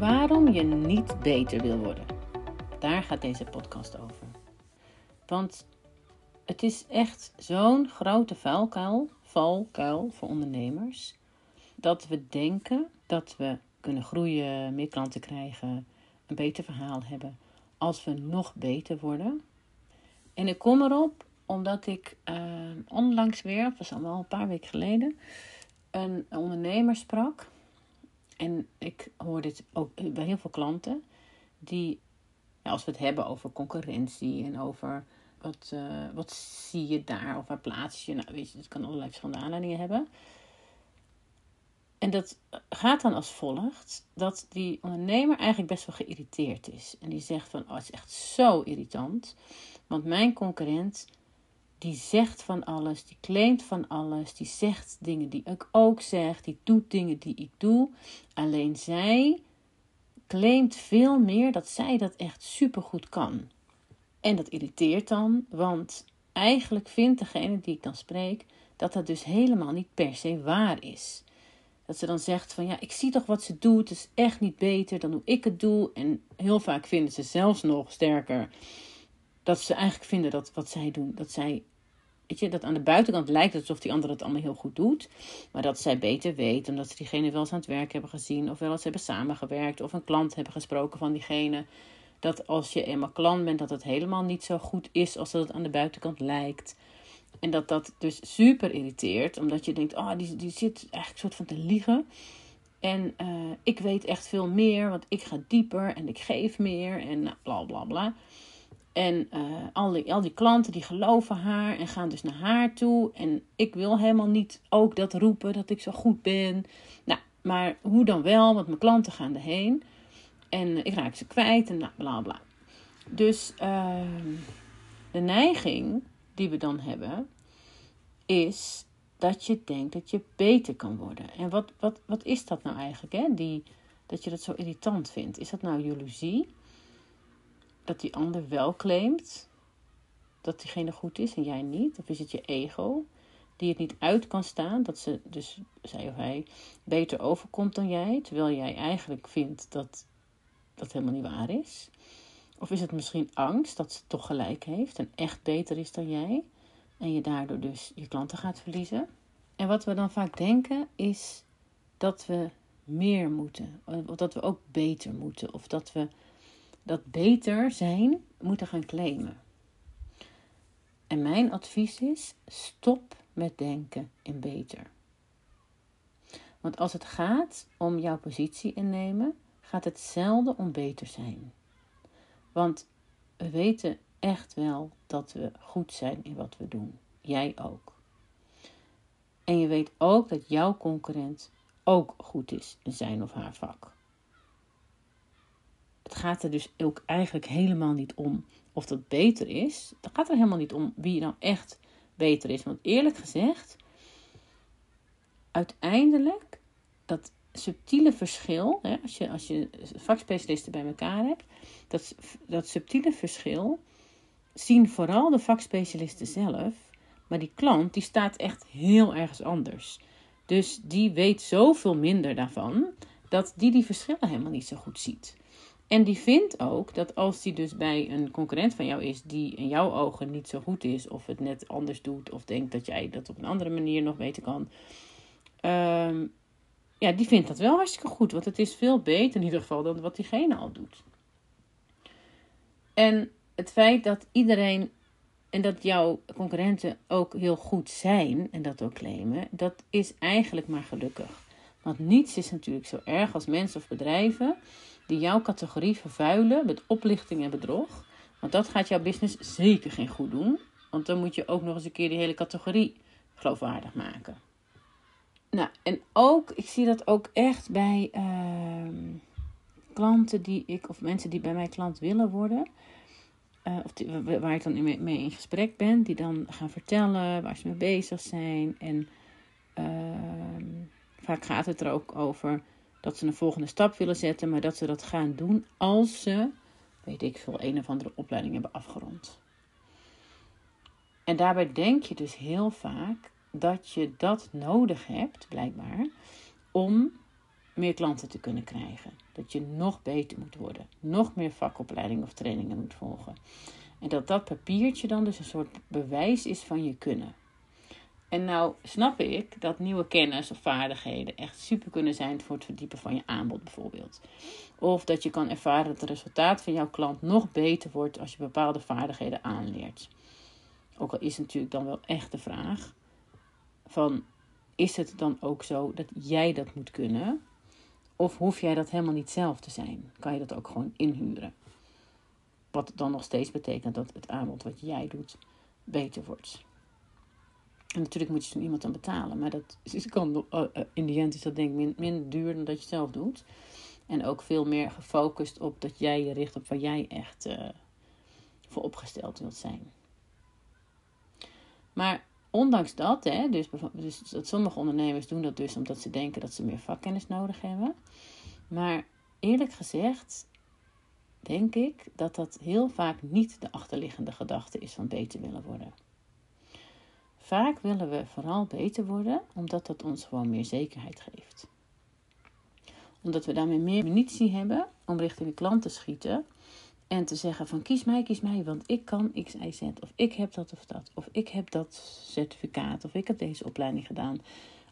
waarom je niet beter wil worden. Daar gaat deze podcast over. Want het is echt zo'n grote vuilkuil, valkuil voor ondernemers, dat we denken dat we kunnen groeien, meer klanten krijgen, een beter verhaal hebben, als we nog beter worden. En ik kom erop omdat ik uh, onlangs weer, dat was al een paar weken geleden, een ondernemer sprak. En ik hoor dit ook bij heel veel klanten, die, als we het hebben over concurrentie en over wat, uh, wat zie je daar of waar plaats je, nou weet je, het kan allerlei verschillende aanleidingen hebben. En dat gaat dan als volgt: dat die ondernemer eigenlijk best wel geïrriteerd is. En die zegt van, oh, het is echt zo irritant. Want mijn concurrent, die zegt van alles, die claimt van alles, die zegt dingen die ik ook zeg, die doet dingen die ik doe. Alleen zij claimt veel meer dat zij dat echt supergoed kan. En dat irriteert dan, want eigenlijk vindt degene die ik dan spreek dat dat dus helemaal niet per se waar is. Dat ze dan zegt van ja, ik zie toch wat ze doet, het is echt niet beter dan hoe ik het doe. En heel vaak vinden ze zelfs nog sterker dat ze eigenlijk vinden dat wat zij doen, dat zij, dat aan de buitenkant lijkt alsof die ander het allemaal heel goed doet. Maar dat zij beter weet, omdat ze diegene wel eens aan het werk hebben gezien, of wel eens hebben samengewerkt, of een klant hebben gesproken van diegene. Dat als je eenmaal klant bent, dat het helemaal niet zo goed is als dat het aan de buitenkant lijkt. En dat dat dus super irriteert, omdat je denkt, oh, die, die zit eigenlijk soort van te liegen. En uh, ik weet echt veel meer, want ik ga dieper en ik geef meer en bla bla bla. En uh, al, die, al die klanten die geloven haar en gaan dus naar haar toe. En ik wil helemaal niet ook dat roepen dat ik zo goed ben. Nou, maar hoe dan wel, want mijn klanten gaan erheen. En ik raak ze kwijt en nou, bla bla. Dus uh, de neiging die we dan hebben, is dat je denkt dat je beter kan worden. En wat, wat, wat is dat nou eigenlijk, hè? Die, dat je dat zo irritant vindt? Is dat nou jaloezie? Dat die ander wel claimt dat diegene goed is en jij niet? Of is het je ego die het niet uit kan staan, dat ze dus, zij of hij, beter overkomt dan jij, terwijl jij eigenlijk vindt dat dat helemaal niet waar is? Of is het misschien angst dat ze toch gelijk heeft en echt beter is dan jij? En je daardoor dus je klanten gaat verliezen. En wat we dan vaak denken is dat we meer moeten. Of dat we ook beter moeten. Of dat we dat beter zijn moeten gaan claimen. En mijn advies is: stop met denken in beter. Want als het gaat om jouw positie innemen, gaat het zelden om beter zijn. Want we weten echt wel dat we goed zijn in wat we doen. Jij ook. En je weet ook dat jouw concurrent ook goed is in zijn of haar vak. Het gaat er dus ook eigenlijk helemaal niet om of dat beter is. Het gaat er helemaal niet om wie nou echt beter is. Want eerlijk gezegd, uiteindelijk, dat subtiele verschil, hè, als, je, als je vakspecialisten bij elkaar hebt, dat, dat subtiele verschil zien vooral de vakspecialisten zelf. Maar die klant die staat echt heel ergens anders. Dus die weet zoveel minder daarvan dat die die verschillen helemaal niet zo goed ziet. En die vindt ook dat als die dus bij een concurrent van jou is die in jouw ogen niet zo goed is, of het net anders doet, of denkt dat jij dat op een andere manier nog beter kan, ehm, ja, die vindt dat wel hartstikke goed. Want het is veel beter in ieder geval dan wat diegene al doet. En het feit dat iedereen en dat jouw concurrenten ook heel goed zijn en dat ook claimen, dat is eigenlijk maar gelukkig. Want niets is natuurlijk zo erg als mensen of bedrijven die jouw categorie vervuilen met oplichting en bedrog. Want dat gaat jouw business zeker geen goed doen. Want dan moet je ook nog eens een keer die hele categorie geloofwaardig maken. Nou, en ook, ik zie dat ook echt bij uh, klanten die ik, of mensen die bij mij klant willen worden. Uh, of waar ik dan mee in gesprek ben, die dan gaan vertellen waar ze mee bezig zijn. En uh, vaak gaat het er ook over dat ze een volgende stap willen zetten, maar dat ze dat gaan doen als ze, weet ik veel, een of andere opleiding hebben afgerond. En daarbij denk je dus heel vaak dat je dat nodig hebt, blijkbaar, om meer klanten te kunnen krijgen. Dat je nog beter moet worden. Nog meer vakopleidingen of trainingen moet volgen. En dat dat papiertje dan dus een soort bewijs is van je kunnen. En nou snap ik dat nieuwe kennis of vaardigheden echt super kunnen zijn voor het verdiepen van je aanbod bijvoorbeeld. Of dat je kan ervaren dat het resultaat van jouw klant nog beter wordt als je bepaalde vaardigheden aanleert. Ook al is natuurlijk dan wel echt de vraag van is het dan ook zo dat jij dat moet kunnen? Of hoef jij dat helemaal niet zelf te zijn? Kan je dat ook gewoon inhuren? Wat dan nog steeds betekent dat het aanbod wat jij doet beter wordt. En natuurlijk moet je zo'n iemand dan betalen. Maar dat is, kan, uh, in de end is dat denk ik minder duur dan dat je zelf doet. En ook veel meer gefocust op dat jij je richt op waar jij echt uh, voor opgesteld wilt zijn. Maar ondanks dat, hè, dus, dus dat sommige ondernemers doen dat dus omdat ze denken dat ze meer vakkennis nodig hebben. Maar eerlijk gezegd denk ik dat dat heel vaak niet de achterliggende gedachte is van beter willen worden. Vaak willen we vooral beter worden omdat dat ons gewoon meer zekerheid geeft. Omdat we daarmee meer munitie hebben om richting de klant te schieten en te zeggen van kies mij, kies mij, want ik kan X, Y, Z. Of ik heb dat of dat. Of ik heb dat certificaat. Of ik heb deze opleiding gedaan.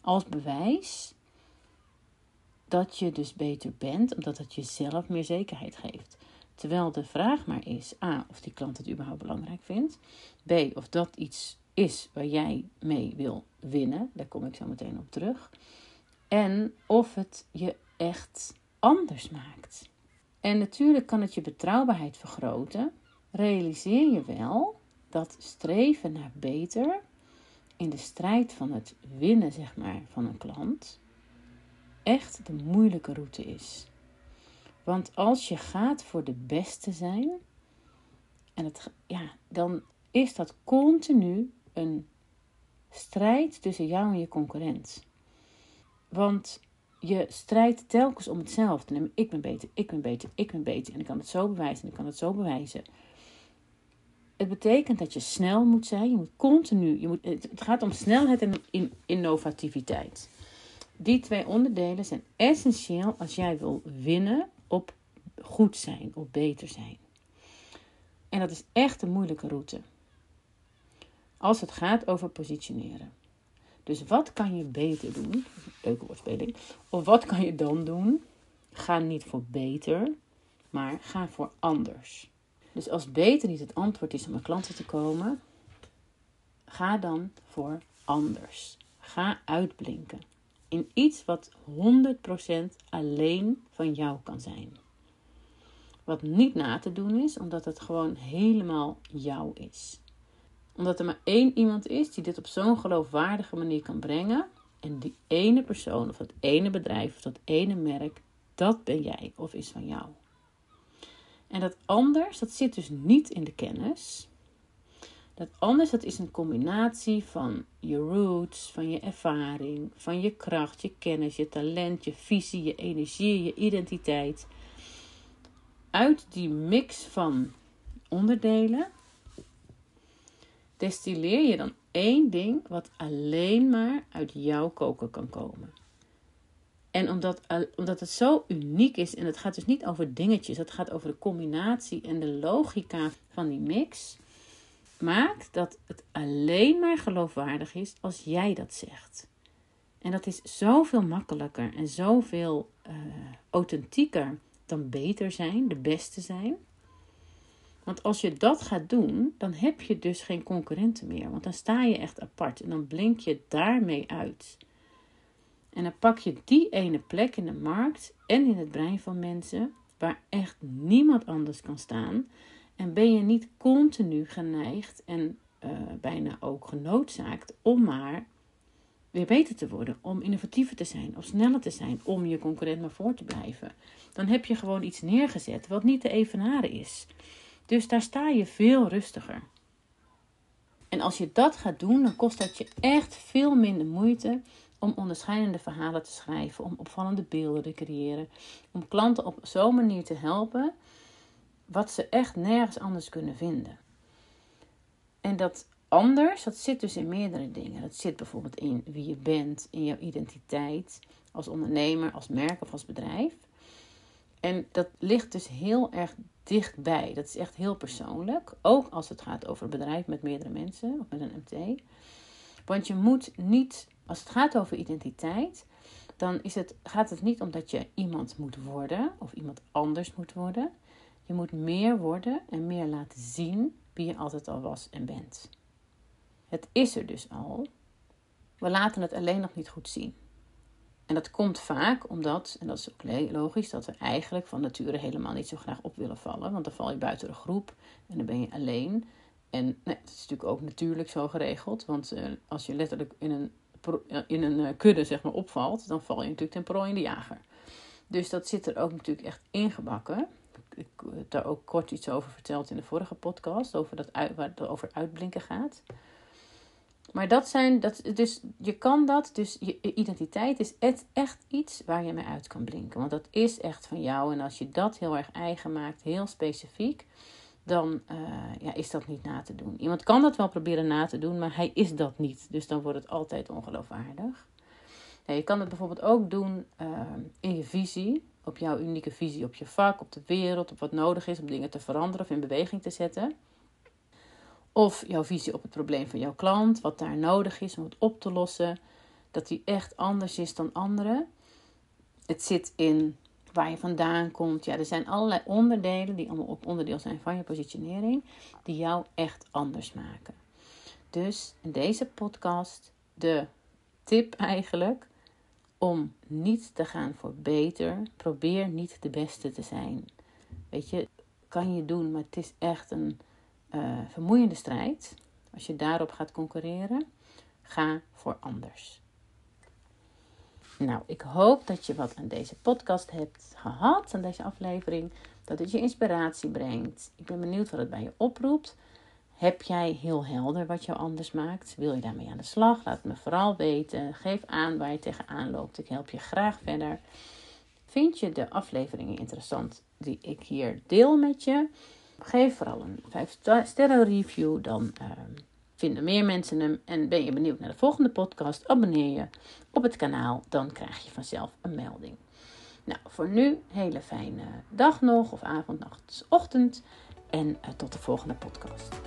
Als bewijs dat je dus beter bent, omdat het jezelf meer zekerheid geeft. Terwijl de vraag maar is: A, of die klant het überhaupt belangrijk vindt. B, of dat iets is waar jij mee wil winnen. Daar kom ik zo meteen op terug. En of het je echt anders maakt. En natuurlijk kan het je betrouwbaarheid vergroten. Realiseer je wel dat streven naar beter in de strijd van het winnen, zeg maar, van een klant echt de moeilijke route is. Want als je gaat voor de beste zijn, en het, ja, dan is dat continu een strijd tussen jou en je concurrent. Want je strijdt telkens om hetzelfde. ik ben beter, ik ben beter, ik ben beter. En ik kan het zo bewijzen en ik kan het zo bewijzen. Het betekent dat je snel moet zijn. Je moet continu. Je moet, het gaat om snelheid en innovativiteit. Die twee onderdelen zijn essentieel als jij wil winnen op goed zijn, op beter zijn. En dat is echt een moeilijke route. Als het gaat over positioneren. Dus wat kan je beter doen? Leuke woordspeling. Of wat kan je dan doen? Ga niet voor beter, maar ga voor anders. Dus als beter niet het antwoord is om aan klanten te komen, ga dan voor anders. Ga uitblinken in iets wat 100% alleen van jou kan zijn. Wat niet na te doen is, omdat het gewoon helemaal jou is. Omdat er maar één iemand is die dit op zo'n geloofwaardige manier kan brengen. En die ene persoon of dat ene bedrijf of dat ene merk, dat ben jij of is van jou. En dat anders, dat zit dus niet in de kennis, dat anders, dat is een combinatie van je roots, van je ervaring, van je kracht, je kennis, je talent, je visie, je energie, je identiteit. Uit die mix van onderdelen destilleer je dan één ding wat alleen maar uit jouw koken kan komen. En omdat, omdat het zo uniek is, en het gaat dus niet over dingetjes, het gaat over de combinatie en de logica van die mix maakt dat het alleen maar geloofwaardig is als jij dat zegt. En dat is zoveel makkelijker en zoveel uh, authentieker dan beter zijn, de beste zijn. Want als je dat gaat doen, dan heb je dus geen concurrenten meer. Want dan sta je echt apart en dan blink je daarmee uit. En dan pak je die ene plek in de markt en in het brein van mensen waar echt niemand anders kan staan. En ben je niet continu geneigd en uh, bijna ook genoodzaakt om maar weer beter te worden, om innovatiever te zijn, of sneller te zijn, om je concurrent maar voor te blijven. Dan heb je gewoon iets neergezet wat niet te evenaren is. Dus daar sta je veel rustiger. En als je dat gaat doen, dan kost dat je echt veel minder moeite om onderscheidende verhalen te schrijven, om opvallende beelden te creëren, om klanten op zo'n manier te helpen wat ze echt nergens anders kunnen vinden. En dat anders, dat zit dus in meerdere dingen. Dat zit bijvoorbeeld in wie je bent, in jouw identiteit, als ondernemer, als merk of als bedrijf. En dat ligt dus heel erg dichtbij. Dat is echt heel persoonlijk. Ook als het gaat over een bedrijf met meerdere mensen of met een MT. Want je moet niet, als het gaat over identiteit, dan is het, gaat het niet om dat je iemand moet worden of iemand anders moet worden. Je moet meer worden en meer laten zien wie je altijd al was en bent. Het is er dus al. We laten het alleen nog niet goed zien. En dat komt vaak omdat, en dat is ook logisch, dat we eigenlijk van nature helemaal niet zo graag op willen vallen. Want dan val je buiten de groep en dan ben je alleen. En dat is natuurlijk ook natuurlijk zo geregeld. Want uh, als je letterlijk in een, in een uh, kudde zeg maar, opvalt, dan val je natuurlijk ten prooi in de jager. Dus dat zit er ook natuurlijk echt ingebakken. Ik heb daar ook kort iets over verteld in de vorige podcast, over dat waar het over uitblinken gaat. Maar dat zijn, dat, dus je kan dat, dus je identiteit is echt iets waar je mee uit kan blinken. Want dat is echt van jou. En als je dat heel erg eigen maakt, heel specifiek, dan uh, ja, is dat niet na te doen. Iemand kan dat wel proberen na te doen, maar hij is dat niet. Dus dan wordt het altijd ongeloofwaardig. Je kan het bijvoorbeeld ook doen uh, in je visie, op jouw unieke visie op je vak, op de wereld, op wat nodig is om dingen te veranderen of in beweging te zetten. Of jouw visie op het probleem van jouw klant, wat daar nodig is om het op te lossen. Dat die echt anders is dan anderen. Het zit in waar je vandaan komt. Ja, er zijn allerlei onderdelen die allemaal op onderdeel zijn van je positionering, die jou echt anders maken. Dus in deze podcast de tip eigenlijk om niet te gaan voor beter. Probeer niet de beste te zijn. Weet je, kan je doen, maar het is echt een uh, vermoeiende strijd. Als je daarop gaat concurreren, ga voor anders. Nou, ik hoop dat je wat aan deze podcast hebt gehad, aan deze aflevering. Dat het je inspiratie brengt. Ik ben benieuwd wat het bij je oproept. Heb jij heel helder wat jou anders maakt? Wil je daarmee aan de slag? Laat me vooral weten. Geef aan waar je tegenaan loopt. Ik help je graag verder. Vind je de afleveringen interessant die ik hier deel met je? Geef vooral een 5 sterren review. Dan uh, vinden meer mensen hem. En ben je benieuwd naar de volgende podcast? Abonneer je op het kanaal. Dan krijg je vanzelf een melding. Nou, voor nu, hele fijne dag nog. Of avond, nacht, ochtend. En uh, tot de volgende podcast.